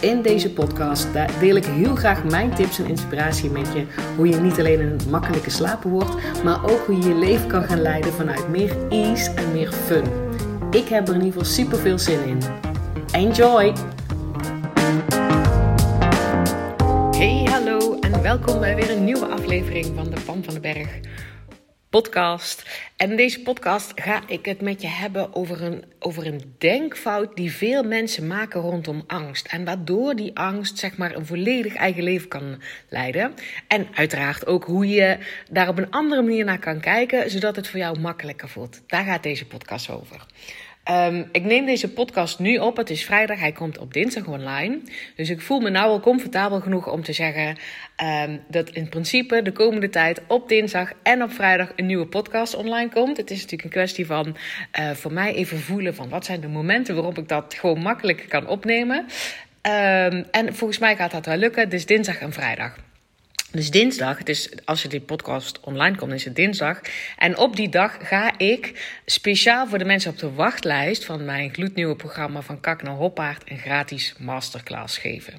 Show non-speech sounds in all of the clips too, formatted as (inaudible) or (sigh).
In deze podcast deel ik heel graag mijn tips en inspiratie met je. Hoe je niet alleen een makkelijke slaper wordt, maar ook hoe je je leven kan gaan leiden vanuit meer ease en meer fun. Ik heb er in ieder geval super veel zin in. Enjoy! Hey, hallo en welkom bij weer een nieuwe aflevering van de Pam van den Berg podcast. En in deze podcast ga ik het met je hebben over een, over een denkfout die veel mensen maken rondom angst. En waardoor die angst zeg maar een volledig eigen leven kan leiden. En uiteraard ook hoe je daar op een andere manier naar kan kijken, zodat het voor jou makkelijker voelt. Daar gaat deze podcast over. Um, ik neem deze podcast nu op. Het is vrijdag, hij komt op dinsdag online. Dus ik voel me nou al comfortabel genoeg om te zeggen um, dat in principe de komende tijd op dinsdag en op vrijdag een nieuwe podcast online komt. Het is natuurlijk een kwestie van uh, voor mij even voelen van wat zijn de momenten waarop ik dat gewoon makkelijk kan opnemen. Um, en volgens mij gaat dat wel lukken. Dus dinsdag en vrijdag. Dus dinsdag, het is, als je die podcast online komt, is het dinsdag. En op die dag ga ik speciaal voor de mensen op de wachtlijst van mijn gloednieuwe programma van Kak naar Hoppaard een gratis masterclass geven.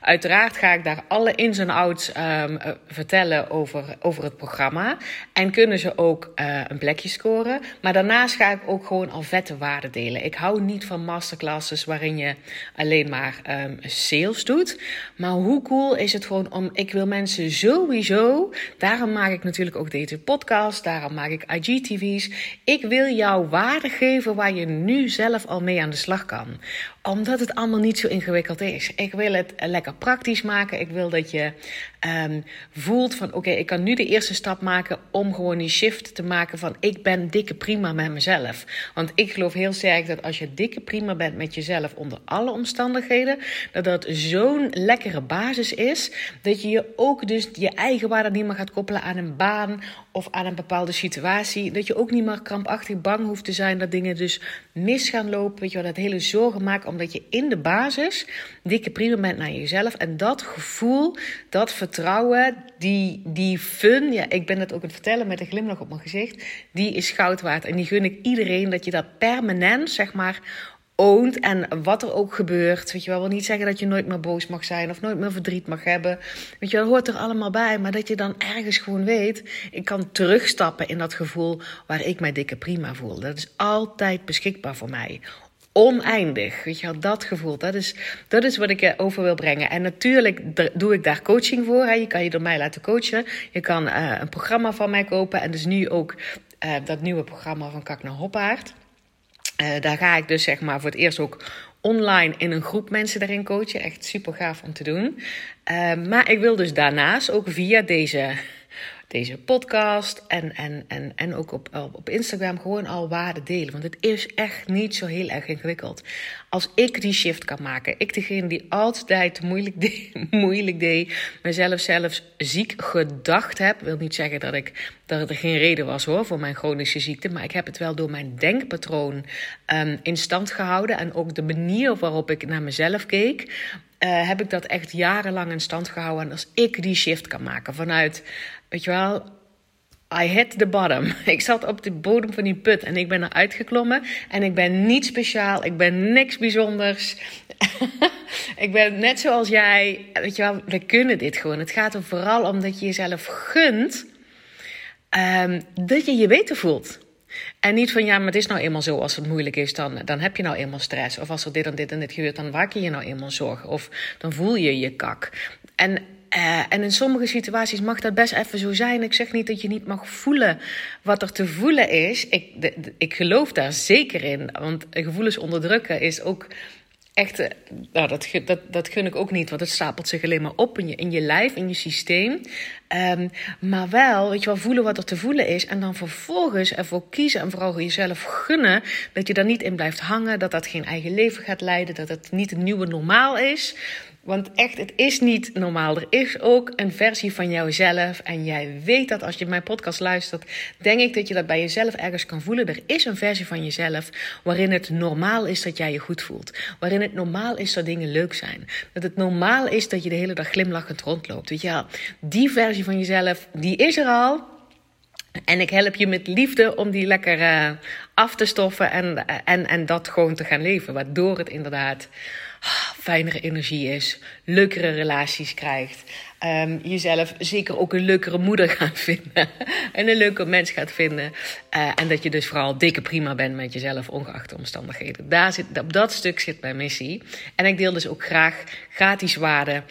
Uiteraard ga ik daar alle ins en outs um, vertellen over, over het programma. En kunnen ze ook uh, een plekje scoren. Maar daarnaast ga ik ook gewoon al vette waarden delen. Ik hou niet van masterclasses waarin je alleen maar um, sales doet. Maar hoe cool is het gewoon om, ik wil mensen sowieso. Daarom maak ik natuurlijk ook deze podcast. Daarom maak ik IGTV's. Ik wil jou waarde geven waar je nu zelf al mee aan de slag kan omdat het allemaal niet zo ingewikkeld is. Ik wil het lekker praktisch maken. Ik wil dat je um, voelt van oké, ik kan nu de eerste stap maken om gewoon die shift te maken van ik ben dikke prima met mezelf. Want ik geloof heel sterk dat als je dikke prima bent met jezelf onder alle omstandigheden, dat dat zo'n lekkere basis is dat je je ook dus je eigen waarde niet meer gaat koppelen aan een baan of aan een bepaalde situatie. Dat je ook niet meer krampachtig bang hoeft te zijn dat dingen dus mis gaan lopen. Weet je wel, dat hele zorgen maken omdat je in de basis dikke prima bent naar jezelf. En dat gevoel, dat vertrouwen, die, die fun, ja, ik ben het ook aan het vertellen met een glimlach op mijn gezicht, die is goud waard. En die gun ik iedereen dat je dat permanent, zeg maar, oont en wat er ook gebeurt. Weet je wel, wil niet zeggen dat je nooit meer boos mag zijn of nooit meer verdriet mag hebben. Weet je wel, hoort er allemaal bij. Maar dat je dan ergens gewoon weet, ik kan terugstappen in dat gevoel waar ik mij dikke prima voel. Dat is altijd beschikbaar voor mij oneindig. Weet je dat gevoel. Dat is, dat is wat ik over wil brengen. En natuurlijk doe ik daar coaching voor. Hè. Je kan je door mij laten coachen. Je kan uh, een programma van mij kopen. En dus nu ook uh, dat nieuwe programma van Kak naar Hoppaard. Uh, daar ga ik dus zeg maar voor het eerst ook online in een groep mensen daarin coachen. Echt super gaaf om te doen. maar ik wil dus daarnaast ook via deze deze podcast en, en, en, en ook op, op Instagram gewoon al waarde delen. Want het is echt niet zo heel erg ingewikkeld. Als ik die shift kan maken, ik degene die altijd moeilijk deed, (laughs) moeilijk deed mezelf zelfs ziek gedacht heb. Wil niet zeggen dat, ik, dat er geen reden was hoor voor mijn chronische ziekte. Maar ik heb het wel door mijn denkpatroon um, in stand gehouden. En ook de manier waarop ik naar mezelf keek. Uh, heb ik dat echt jarenlang in stand gehouden. En als ik die shift kan maken vanuit weet je wel, I hit the bottom. (laughs) Ik zat op de bodem van die put en ik ben eruit geklommen. En ik ben niet speciaal, ik ben niks bijzonders. (laughs) ik ben net zoals jij. Weet je wel, we kunnen dit gewoon. Het gaat er vooral om dat je jezelf gunt um, dat je je beter voelt. En niet van ja, maar het is nou eenmaal zo. Als het moeilijk is, dan, dan heb je nou eenmaal stress. Of als er dit en dit en dit gebeurt, dan maak je je nou eenmaal zorgen. Of dan voel je je kak. En uh, en in sommige situaties mag dat best even zo zijn. Ik zeg niet dat je niet mag voelen wat er te voelen is. Ik, ik geloof daar zeker in. Want gevoelens onderdrukken is ook echt. Eh, nou, dat, dat, dat gun ik ook niet. Want het stapelt zich alleen maar op in je, in je lijf, in je systeem. Um, maar wel, weet je wel, voelen wat er te voelen is. En dan vervolgens ervoor kiezen en vooral jezelf gunnen. Dat je daar niet in blijft hangen. Dat dat geen eigen leven gaat leiden. Dat het niet het nieuwe normaal is. Want echt, het is niet normaal. Er is ook een versie van jouzelf. En jij weet dat als je mijn podcast luistert, denk ik dat je dat bij jezelf ergens kan voelen. Er is een versie van jezelf waarin het normaal is dat jij je goed voelt. Waarin het normaal is dat dingen leuk zijn. Dat het normaal is dat je de hele dag glimlachend rondloopt. Weet je wel, die versie van jezelf, die is er al. En ik help je met liefde om die lekker uh, af te stoffen en, en, en dat gewoon te gaan leven. Waardoor het inderdaad fijnere energie is, leukere relaties krijgt um, jezelf zeker ook een leukere moeder gaat (laughs) vinden. en een leuke mens gaat vinden. Uh, en dat je dus vooral dikke prima bent met jezelf, ongeacht de omstandigheden. Daar zit, op dat stuk zit mijn missie. En ik deel dus ook graag gratis waarde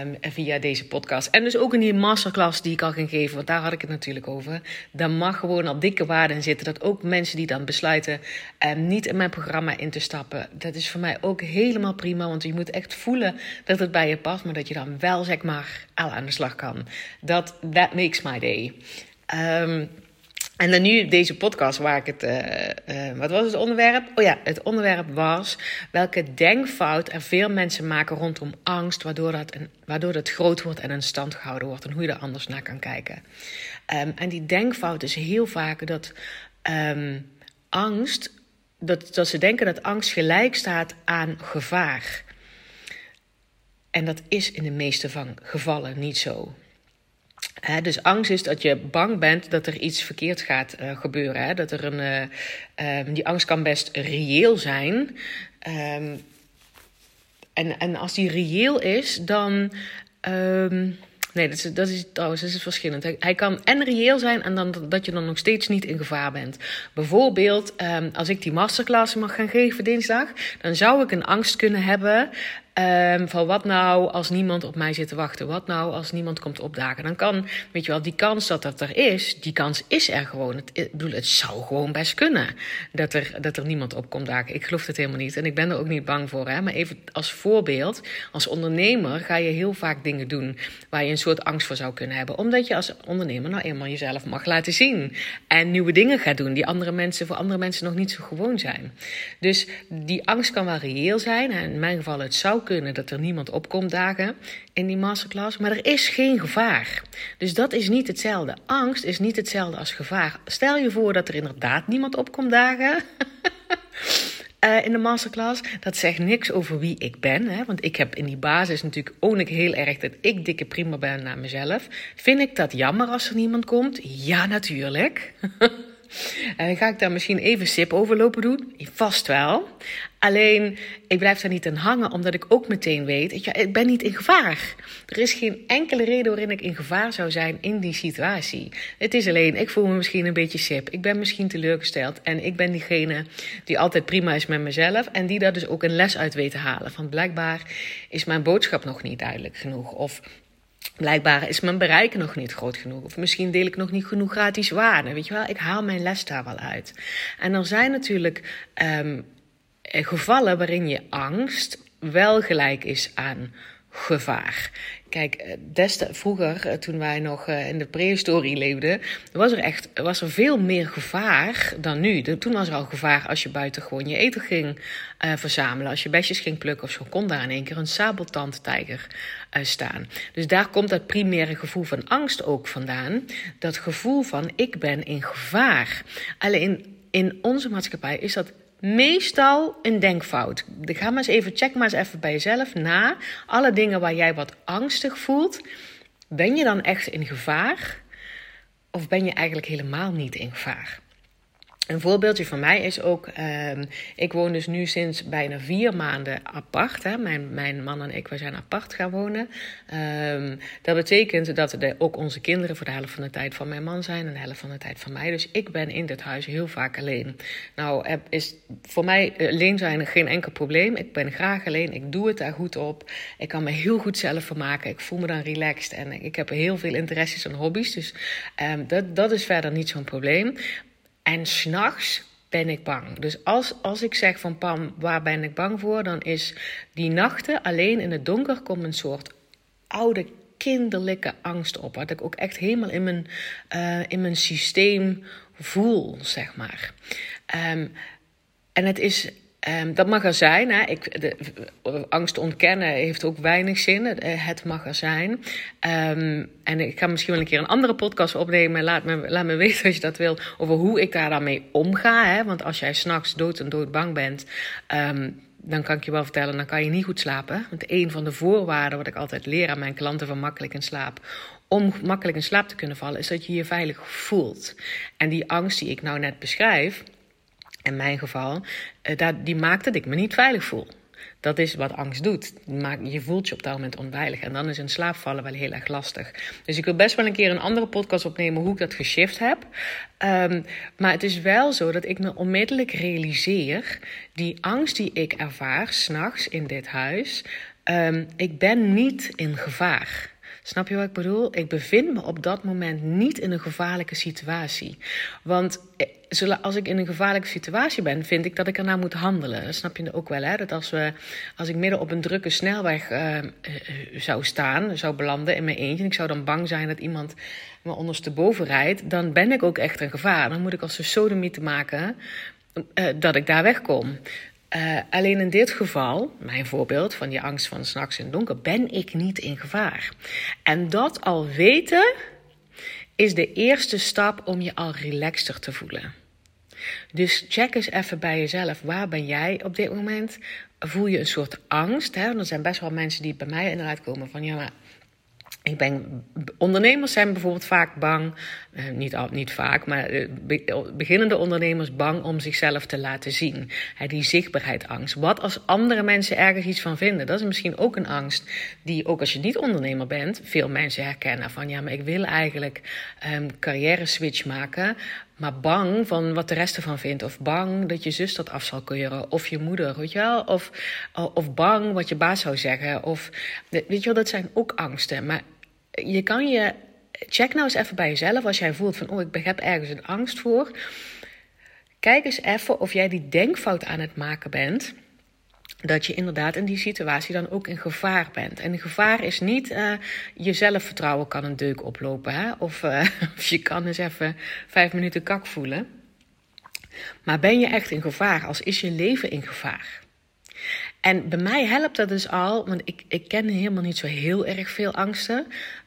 um, via deze podcast. En dus ook in die masterclass die ik al ging geven, want daar had ik het natuurlijk over. Daar mag gewoon al dikke waarde in zitten. Dat ook mensen die dan besluiten um, niet in mijn programma in te stappen. Dat is voor mij ook helemaal prima, want je moet echt voelen dat het bij je past. Maar dat je dan wel, zeg maar, al aan de slag kan. Dat that makes my day. Um, en dan nu deze podcast waar ik het. Uh, uh, wat was het onderwerp? Oh ja, het onderwerp was welke denkfout er veel mensen maken rondom angst, waardoor dat, waardoor dat groot wordt en in stand gehouden wordt en hoe je er anders naar kan kijken. Um, en die denkfout is heel vaak dat um, angst, dat, dat ze denken dat angst gelijk staat aan gevaar. En dat is in de meeste van gevallen niet zo. dus angst is dat je bang bent dat er iets verkeerd gaat uh, gebeuren. Dat er een, uh, um, die angst kan best reëel zijn. Um, en, en als die reëel is, dan. Um, nee, dat is, dat is trouwens dat is verschillend. Hij, hij, kan en reëel zijn en dan dat je dan nog steeds niet in gevaar bent. Bijvoorbeeld, als ik die masterclass mag gaan geven dinsdag, dan zou ik een angst kunnen hebben Um, van wat nou als niemand op mij zit te wachten? Wat nou als niemand komt opdagen? Dan kan, weet je wel, die kans dat dat er is, die kans is er gewoon. Het, ik bedoel, het zou gewoon best kunnen dat er, dat er niemand op komt dagen. Ik geloof het helemaal niet en ik ben er ook niet bang voor. Hè? Maar even als voorbeeld, als ondernemer ga je heel vaak dingen doen waar je een soort angst voor zou kunnen hebben. Omdat je als ondernemer nou eenmaal jezelf mag laten zien. En nieuwe dingen gaat doen die andere mensen, voor andere mensen nog niet zo gewoon zijn. Dus die angst kan wel reëel zijn. En in mijn geval, het zou kunnen dat er niemand opkomt dagen in die masterclass. Maar er is geen gevaar. Dus dat is niet hetzelfde. Angst is niet hetzelfde als gevaar. Stel je voor dat er inderdaad niemand opkomt dagen. Uh, (laughs) in de masterclass. Dat zegt niks over wie ik ben. Hè? Want ik heb in die basis natuurlijk ik heel erg dat ik dikke prima ben naar mezelf. Vind ik dat jammer als er niemand komt? Ja, natuurlijk. (laughs) En ga ik daar misschien even sip over lopen doen? Vast wel. Alleen, ik blijf daar niet aan hangen, omdat ik ook meteen weet, ja, ik ben niet in gevaar. Er is geen enkele reden waarin ik in gevaar zou zijn in die situatie. Het is alleen, ik voel me misschien een beetje sip. Ik ben misschien teleurgesteld en ik ben diegene die altijd prima is met mezelf en die daar dus ook een les uit weet te halen. Van blijkbaar is mijn boodschap nog niet duidelijk genoeg. Of Blijkbaar is mijn bereik nog niet groot genoeg. Of misschien deel ik nog niet genoeg gratis waarde. Weet je wel, ik haal mijn les daar wel uit. En er zijn natuurlijk um, gevallen waarin je angst wel gelijk is aan gevaar. Kijk, eh, destijds vroeger, eh, toen wij nog eh, in de prehistorie leefden, was er echt was er veel meer gevaar dan nu. Toen was er al gevaar als je buiten gewoon je eten ging verzamelen. Als je besjes ging plukken of zo, kon daar in één keer een sabeltandtijger staan. Dus daar komt dat primaire gevoel van angst ook vandaan. Dat gevoel van ik ben in gevaar. Alleen in onze maatschappij is dat meestal een denkfout. Ga maar eens even, check maar eens even bij jezelf na. Alle dingen waar jij wat angstig voelt. Ben je dan echt in gevaar? Of ben je eigenlijk helemaal niet in gevaar? Een voorbeeldje van mij is ook, um, ik woon dus nu sinds bijna vier maanden apart. Hè. Mijn, mijn man en ik, we zijn apart gaan wonen. Um, dat betekent dat ook onze kinderen voor de helft van de tijd van mijn man zijn en de helft van de tijd van mij. Dus ik ben in dit huis heel vaak alleen. Nou, is voor mij alleen zijn geen enkel probleem. Ik ben graag alleen, ik doe het daar goed op. Ik kan me heel goed zelf vermaken. Ik voel me dan relaxed en ik heb heel veel interesses en hobby's. Dus um, dat, dat is verder niet zo'n probleem. En s'nachts ben ik bang. Dus als, als ik zeg van Pam, waar ben ik bang voor? Dan is die nachten alleen in het donker komt een soort oude kinderlijke angst op. Wat ik ook echt helemaal in mijn, uh, in mijn systeem voel, zeg maar. Um, en het is Um, dat mag er zijn. Hè. Ik, de, angst ontkennen heeft ook weinig zin. Het mag er zijn. Um, en ik ga misschien wel een keer een andere podcast opnemen. Laat me, laat me (laughs) weten als je dat wil. Over hoe ik daar dan mee omga. Hè. Want als jij s'nachts dood en dood bang bent. Um, dan kan ik je wel vertellen, dan kan je niet goed slapen. Want een van de voorwaarden wat ik altijd leer aan mijn klanten van makkelijk in slaap, om makkelijk in slaap te kunnen vallen, is dat je je veilig voelt. En die angst die ik nou net beschrijf, in mijn geval, eh, die maakt dat ik me niet veilig voel. Dat is wat angst doet. Je voelt je op dat moment onveilig. En dan is een slaapvallen wel heel erg lastig. Dus ik wil best wel een keer een andere podcast opnemen hoe ik dat geshift heb. Um, maar het is wel zo dat ik me onmiddellijk realiseer... die angst die ik ervaar s'nachts in dit huis... Um, ik ben niet in gevaar. Snap je wat ik bedoel? Ik bevind me op dat moment niet in een gevaarlijke situatie. Want eh, als ik in een gevaarlijke situatie ben, vind ik dat ik ernaar moet handelen. Snap je ook wel, hè? Dat als, we, als ik midden op een drukke snelweg uh, zou staan, zou belanden in mijn eentje... en ik zou dan bang zijn dat iemand me ondersteboven rijdt... dan ben ik ook echt een gevaar. Dan moet ik als een sodemie te maken dat ik daar wegkom. Uh, alleen in dit geval, mijn voorbeeld van die angst van s'nachts in het donker, ben ik niet in gevaar. En dat al weten is de eerste stap om je al relaxter te voelen. Dus check eens even bij jezelf. Waar ben jij op dit moment? Voel je een soort angst? Hè? er zijn best wel mensen die bij mij inderdaad komen van ja, maar ik ben, ondernemers zijn bijvoorbeeld vaak bang, eh, niet, niet vaak, maar eh, beginnende ondernemers bang om zichzelf te laten zien. Die zichtbaarheid angst. Wat als andere mensen ergens iets van vinden? Dat is misschien ook een angst die, ook als je niet ondernemer bent, veel mensen herkennen. Van ja, maar ik wil eigenlijk um, carrière switch maken, maar bang van wat de rest ervan vindt. Of bang dat je zus dat af zal keuren. Of je moeder, weet je wel. Of, of bang wat je baas zou zeggen. Of, weet je wel, dat zijn ook angsten. Maar je kan je... Check nou eens even bij jezelf als jij voelt van... Oh, ik heb ergens een angst voor. Kijk eens even of jij die denkfout aan het maken bent dat je inderdaad in die situatie dan ook in gevaar bent. En gevaar is niet uh, je zelfvertrouwen kan een deuk oplopen. Hè? Of, uh, (laughs) of je kan eens even vijf minuten kak voelen. Maar ben je echt in gevaar? Als is je leven in gevaar? En bij mij helpt dat dus al, want ik, ik ken helemaal niet zo heel erg veel angsten.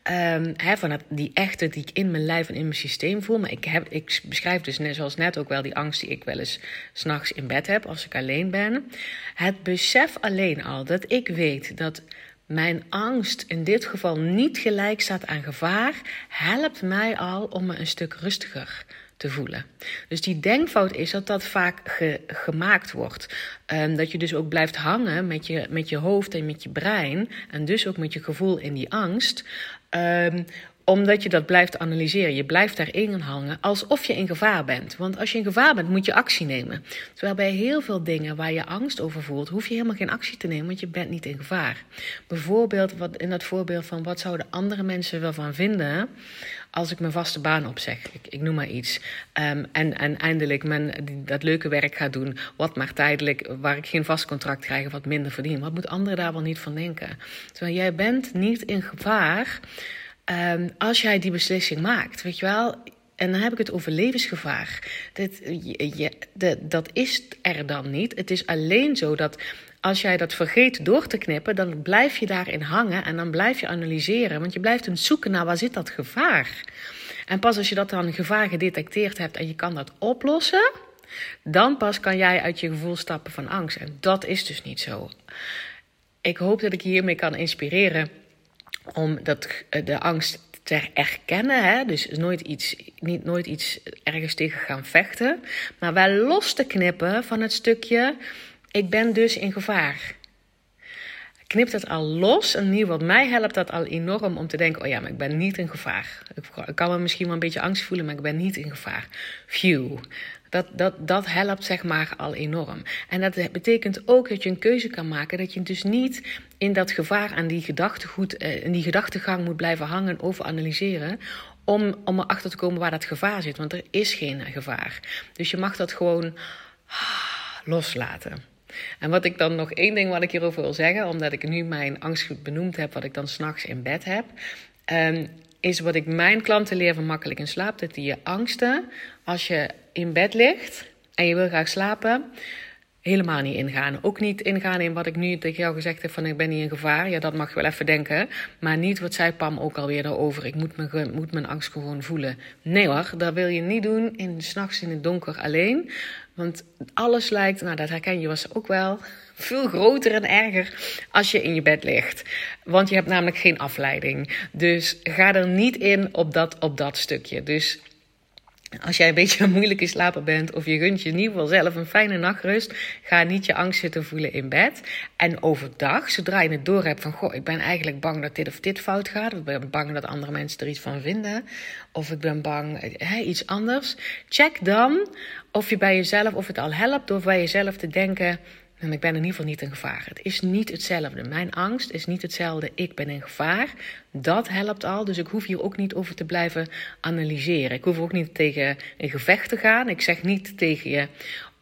Um, van die echte die ik in mijn lijf en in mijn systeem voel. Maar ik, heb, ik beschrijf dus net, zoals net ook wel die angst die ik wel eens s'nachts in bed heb als ik alleen ben. Het besef alleen al dat ik weet dat mijn angst in dit geval niet gelijk staat aan gevaar, helpt mij al om me een stuk rustiger te voelen. Dus die denkfout is dat dat vaak gemaakt wordt. Um, dat je dus ook blijft hangen met je, met je hoofd en met je brein. En dus ook met je gevoel in die angst. Um, omdat je dat blijft analyseren. Je blijft daarin hangen alsof je in gevaar bent. Want als je in gevaar bent, moet je actie nemen. Terwijl bij heel veel dingen waar je angst over voelt, hoef je helemaal geen actie te nemen, want je bent niet in gevaar. Bijvoorbeeld wat, in dat voorbeeld van wat zouden andere mensen wel van vinden als ik mijn vaste baan opzeg. Ik, ik noem maar iets. Um, en, en eindelijk mijn, dat leuke werk ga doen, wat maar tijdelijk, waar ik geen vast contract krijg wat minder verdien. Wat moet anderen daar wel niet van denken? Terwijl jij bent niet in gevaar um, als jij die beslissing maakt. Weet je wel? En dan heb ik het over levensgevaar. Dat, je, de, dat is er dan niet. Het is alleen zo dat als jij dat vergeet door te knippen, dan blijf je daarin hangen en dan blijf je analyseren. Want je blijft hem zoeken naar waar zit dat gevaar. En pas als je dat dan gevaar gedetecteerd hebt en je kan dat oplossen, dan pas kan jij uit je gevoel stappen van angst. En dat is dus niet zo. Ik hoop dat ik hiermee kan inspireren om dat, eh, de angst te erkennen. Hè? Dus nooit iets, niet nooit iets ergens tegen gaan vechten. Maar wel los te knippen van het stukje. Ik ben dus in gevaar. Knip dat al los. En ieder geval, mij helpt dat al enorm om te denken: oh ja, maar ik ben niet in gevaar. Ik kan me misschien wel een beetje angst voelen, maar ik ben niet in gevaar. Phew. Dat, dat, dat helpt zeg maar al enorm. En dat betekent ook dat je een keuze kan maken. Dat je dus niet in dat gevaar aan die gedachtegoed, eh, in die gedachtegang moet blijven hangen en overanalyseren. Om, om erachter te komen waar dat gevaar zit. Want er is geen gevaar. Dus je mag dat gewoon ah, loslaten. En wat ik dan nog één ding wat ik hierover wil zeggen, omdat ik nu mijn angst goed benoemd heb, wat ik dan s'nachts in bed heb. Um, is wat ik mijn klanten leer van makkelijk in slaap. Dat die je angsten, als je in bed ligt en je wil graag slapen, helemaal niet ingaan. Ook niet ingaan in wat ik nu tegen jou gezegd heb van ik ben niet in gevaar. Ja, dat mag je wel even denken. Maar niet wat zei Pam ook alweer daarover. Ik moet mijn, moet mijn angst gewoon voelen. Nee hoor, dat wil je niet doen in s'nachts in het donker alleen. Want alles lijkt, nou dat herken je was ook wel, (laughs) veel groter en erger als je in je bed ligt. Want je hebt namelijk geen afleiding. Dus ga er niet in op dat, op dat stukje. Dus als jij een beetje moeilijk in slapen bent of je gunt je in ieder geval zelf een fijne nachtrust, ga niet je angst zitten voelen in bed. En overdag, zodra je het door hebt van, goh, ik ben eigenlijk bang dat dit of dit fout gaat, of ik ben bang dat andere mensen er iets van vinden, of ik ben bang hè, iets anders, check dan of je bij jezelf, of het al helpt door bij jezelf te denken, en ik ben in ieder geval niet in gevaar. Het is niet hetzelfde. Mijn angst is niet hetzelfde. Ik ben in gevaar. Dat helpt al. Dus ik hoef hier ook niet over te blijven analyseren. Ik hoef ook niet tegen een gevecht te gaan. Ik zeg niet tegen je: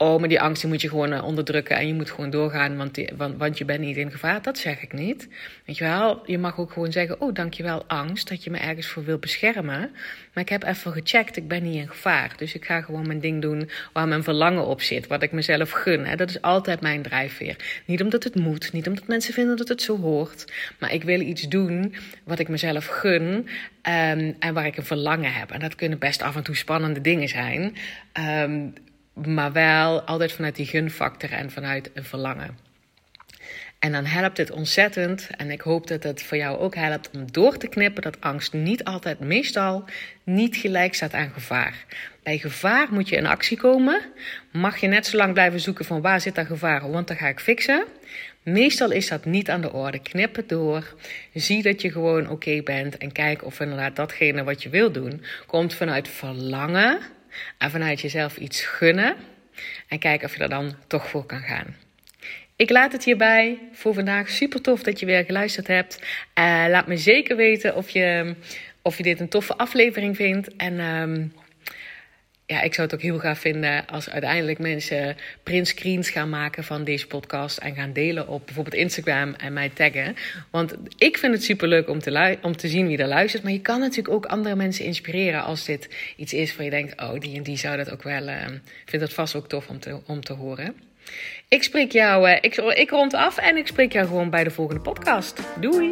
oh, maar die angst die moet je gewoon eh, onderdrukken en je moet gewoon doorgaan, want, want, je bent niet in gevaar. Dat zeg ik niet. Weet je wel, je mag ook gewoon zeggen, oh, dankjewel angst dat je me ergens voor wil beschermen. Maar ik heb even gecheckt, ik ben niet in gevaar. Dus ik ga gewoon mijn ding doen waar mijn verlangen op zit, wat ik mezelf gun. Hè. Dat is altijd mijn drijfveer. Niet omdat het moet, niet omdat mensen vinden dat het zo hoort, maar ik wil iets doen wat ik mezelf gun um, en waar ik een verlangen heb. En dat kunnen best af en toe spannende dingen zijn. Um, maar wel altijd vanuit die gunfactor en vanuit een verlangen. En dan helpt het ontzettend, en ik hoop dat het voor jou ook helpt, om door te knippen dat angst niet altijd, meestal, niet gelijk staat aan gevaar. Bij gevaar moet je in actie komen. Mag je net zo lang blijven zoeken van waar zit dat gevaar, want dan ga ik fixen. Meestal is dat niet aan de orde. Knip het door. Zie dat je gewoon oké bent en kijk of inderdaad datgene wat je wil doen, komt vanuit verlangen en vanuit jezelf iets gunnen. En kijken of je er dan toch voor kan gaan. Ik laat het hierbij voor vandaag. Super tof dat je weer geluisterd hebt. Uh, laat me zeker weten of je, of je dit een toffe aflevering vindt. En um, ja, ik zou het ook heel gaaf vinden als uiteindelijk mensen print screens gaan maken van deze podcast en gaan delen op bijvoorbeeld Instagram en mij taggen. Want ik vind het super leuk om te, om te zien wie er luistert. Maar je kan natuurlijk ook andere mensen inspireren als dit iets is waar je denkt: oh, die en die zou dat ook wel. Uh, vind dat vast ook tof om te, om te horen. Ik spreek jou, uh, ik, ik rond af en ik spreek jou gewoon bij de volgende podcast. Doei!